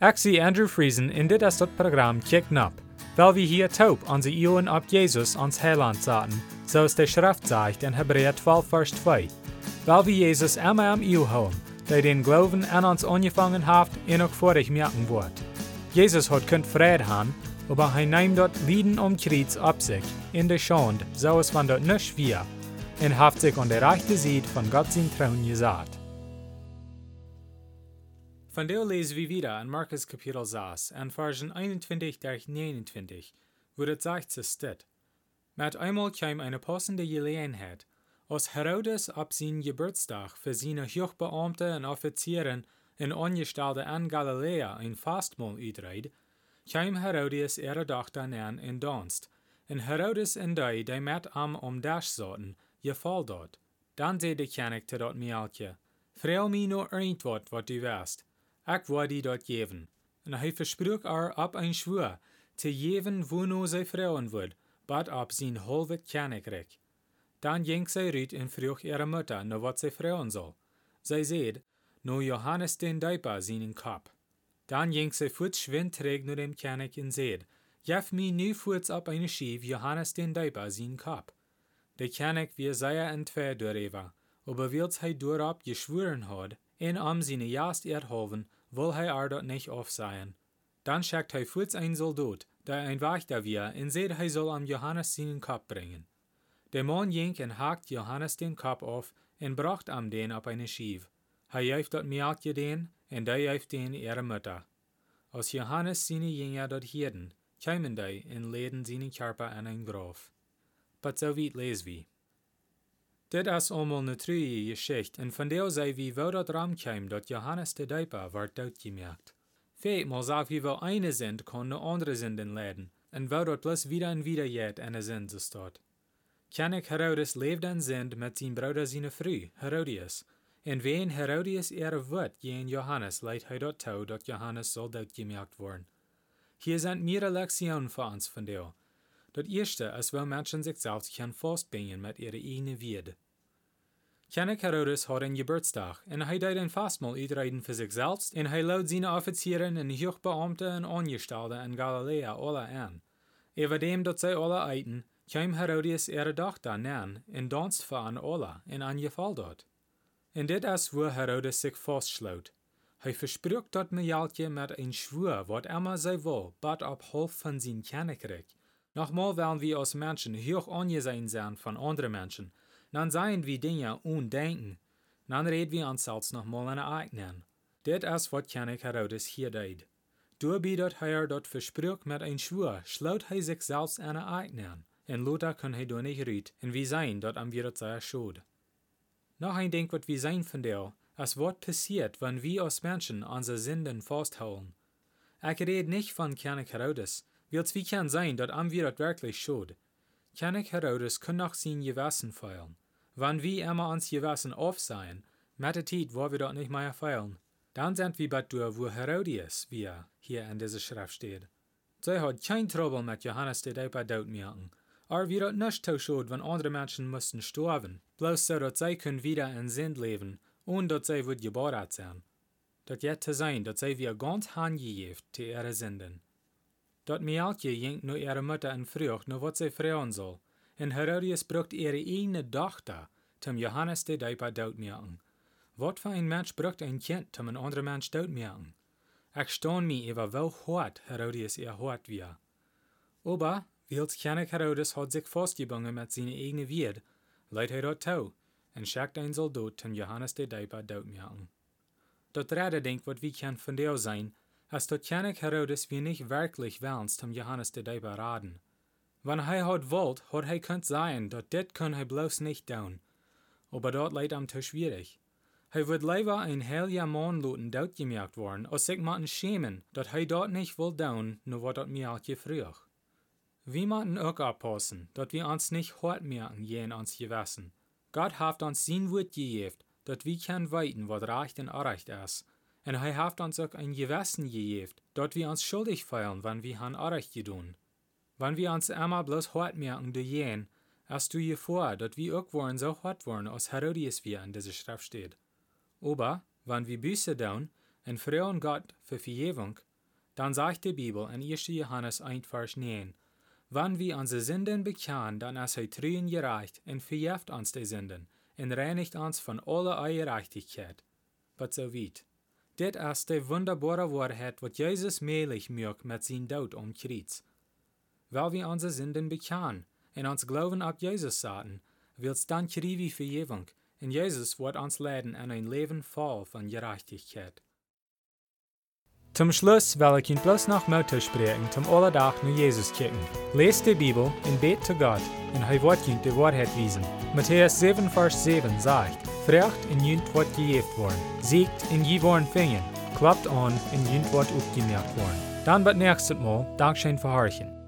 Zie Andrew Friesen in dit is dat programma Kick Nap, weil wir hier taub onze Ioen ab Jesus ans Heiland zaten, zoals de Schrift zegt in Hebräer 12 vers 2. Weil wir Jesus immer am Io houden, der den Glauben an uns angefangen hat en ook vorig merken wordt. Jesus hat kunt vrede haben, aber hij neemt dort Lieden um Kreuz ab sich, in der Schande, so es van dort nicht wir, und haft sich an der rechte Seite von Gott sein Trauen gesagt. Von der lesen wir wieder in Markus Kapitel 6, an Versen 21 durch 29, wo das sagt es steht. Mit einmal kam eine passende Gelegenheit, als Herodes ab seinem Geburtstag für seine Hochbeamte und Offizieren in Angestellte an Galiläa ein Fastmahl uitreid, kam Herodes ihre Tochter an in Donst, und Herodes en die, die met am om dash zaten, geval dort. Dan zei de kennelijk te dat mieltje, Vreel mij nur eend wat du wil die dat geven. En hij versprach er op een schwur, te geven wo no zij vrouwen wordt, bad op zijn halve kennelijk Dan ging zij uit en vroeg ihre Mutter, naar wat zij vrouwen zal. Zij zei, no Johannes den Deiper seinen Kap. Dan ging zij voet schwind träg nur dem Kennelijk en zei, Jef mi nu voets op eine schief Johannes den Deiper sein Kap. De Kennelijk wie sehr en twee dooreva, aber wils hij doorop geschworen had, en am seine jast erhoven, will hij dort nicht aufseien. Dan schickt hij voets ein Soldat, der ein Wächter wir, en seht hij soll am Johannes seinen Kap bringen. Der Mann ging en hakt Johannes den Kap auf, en bracht am den op eine schief. Hij juift dat Mieltje den, en die juift den ihre Mutter. Als Johannes seine Jünger dort hielden, kamen die en leden seine Körper an ein Graf. But so weit les wie. Dit is allemaal ne treue Geschichte, en van der sei wie wo dat ram kam, dat Johannes de Deiper ward doodgemerkt. Veelmaal zag wie wel eine Sint kon ne andere Sinden leiden, en wo dat bloß wieder en wieder jet eine Sinde staat. Kennik Herodes leefde en Sind met zijn bruder zijn vrouw, Herodias, en ween Herodias ere wut jen Johannes leidt hij dat toe dat Johannes zal doodgemerkt worden. Hier sind mehrere Lektionen für uns von der. Das erste ist, weil Menschen sich selbst kann festbinden mit ihrer eigenen Würde. Kennik Herodes hat einen Geburtstag und er deed ein Fastmahl uitreiden für sich selbst und er laut seine Offizieren und Hochbeamte und Angestellte in Galiläa alle an. Über dem, dat zij alle eiten, kwam Herodias ihre Tochter nan in Donst für an alle und angefall dort. Und dit is wo Herodes sich fastschloot. Hij versprach dat Mijaltje met een schwur, wat immer zij wil, bad op half van zijn Königreich. Nochmal wollen wir als Menschen hoch angesehen sein von anderen Menschen. Dann seien wir Dinge und denken. Dann reden wir uns selbst nochmal eine eigenen. Dit is wat König Herodes hier. Doorbi dat hij dat versprach met een schwur, sloot hij zich zelfs eine eigenen. En Lothar kon hij door niet riet, en wie zijn dat am wir dat sehr schuld. Noch ein Ding, wat wir sein von der, es wat passiert, wenn wir als Menschen unsere Sünden festhalten. Ich rede nicht von König Herodes, Wils wie kann sein, dat am wir dat wirklich schuld. König Herodes kann noch sein Gewissen feilen. Wann wir immer ans Gewissen aufseien, mit der Zeit, wo wir dort nicht mehr feilen, dann sind wir bei der, wo Herodias, wie er hier in dieser Schrift steht. Sie hat kein Trouble mit Johannes der Däuper dort merken. Aber wir dort nicht schuld, wenn andere Menschen müssten sterben, bloß so, dass sie können wieder in Sinn leben und dass sie wird geboren sein. Dat jet te sein, dat sie wir ganz hangegeft zu ihre Sünden. Dat Mieltje ging nu ihre Mutter en vroeg naar wat zij vrouwen zal. En Herodias bracht ihre eigene Tochter zum Johannes de Deiper doodmerken. Wat voor een mens bracht een kind zum een andere mens doodmerken? Ik stoon me über wel hart Herodias ihr hart wir. Aber, wils König Herodes hat sich festgebunden mit seiner eigenen Wied, leidt hij dat toe en schickt een Soldat zum Johannes de Deiper doodmerken. Dat rede denk wat wie kan von der sein, König Herodes wie nicht wirklich willens zum Johannes de Deiber raden. Wann hij hat wollt, hat hij kunt sein, dat dit kun hij bloß nicht tun. Aber dort leid am te schwierig. Hij wird lieber ein heiliger Mann luten doodgemerkt worden, als sich maten schämen, dat hij dort nicht will tun, nur wat dat mir auch gefrüch. Wir maten auch aufpassen, dat wir uns nicht hart merken, jen uns gewissen. Gott haft uns sein Wort gegeben, dat wir kann weiten, wat recht und unrecht ist. En hij heeft ons ook een gewissen gegeven, dat we ons schuldig fühlen, wenn wir han Unrecht gedun. Wenn wir uns immer bloß hart merken durch jen, hast du je vor, dat wir auch wollen so hart wollen, als Herodias wir in dieser Schrift steht. Aber, wenn wir Büße tun, und fragen Gott für Vergebung, dann sagt die Bibel in 1. Johannes 1, Vers 9, Wann wir unsere Sünden bekennen, dann ist er treu gerecht und verjeft uns die Sünden und reinigt uns von aller Ungerechtigkeit. Aber so weit. Dit ist die wunderbare Wahrheit, wat Jesus möglich macht mit sein Tod am Kreuz. Weil wir unsere Sünden bekennen und uns Glauben auf Jesus setzen, willst dann kriegen wir Vergebung, und Jesus wird uns leiden in ein Leben voll von Gerechtigkeit. Zum Schluss will ich Ihnen bloß noch Motto sprechen, zum Allerdach nur Jesus kicken. Lest die Bibel und bet zu Gott, und er wird die Wahrheit wiesen. Matthäus 7, Vers 7 sagt, Frecht in jünt wird gejeft worden, siegt in je worden fingen, klappt an in jünt wird aufgemerkt worden. Dann wird nächstes Mal Dankeschön für Horchen.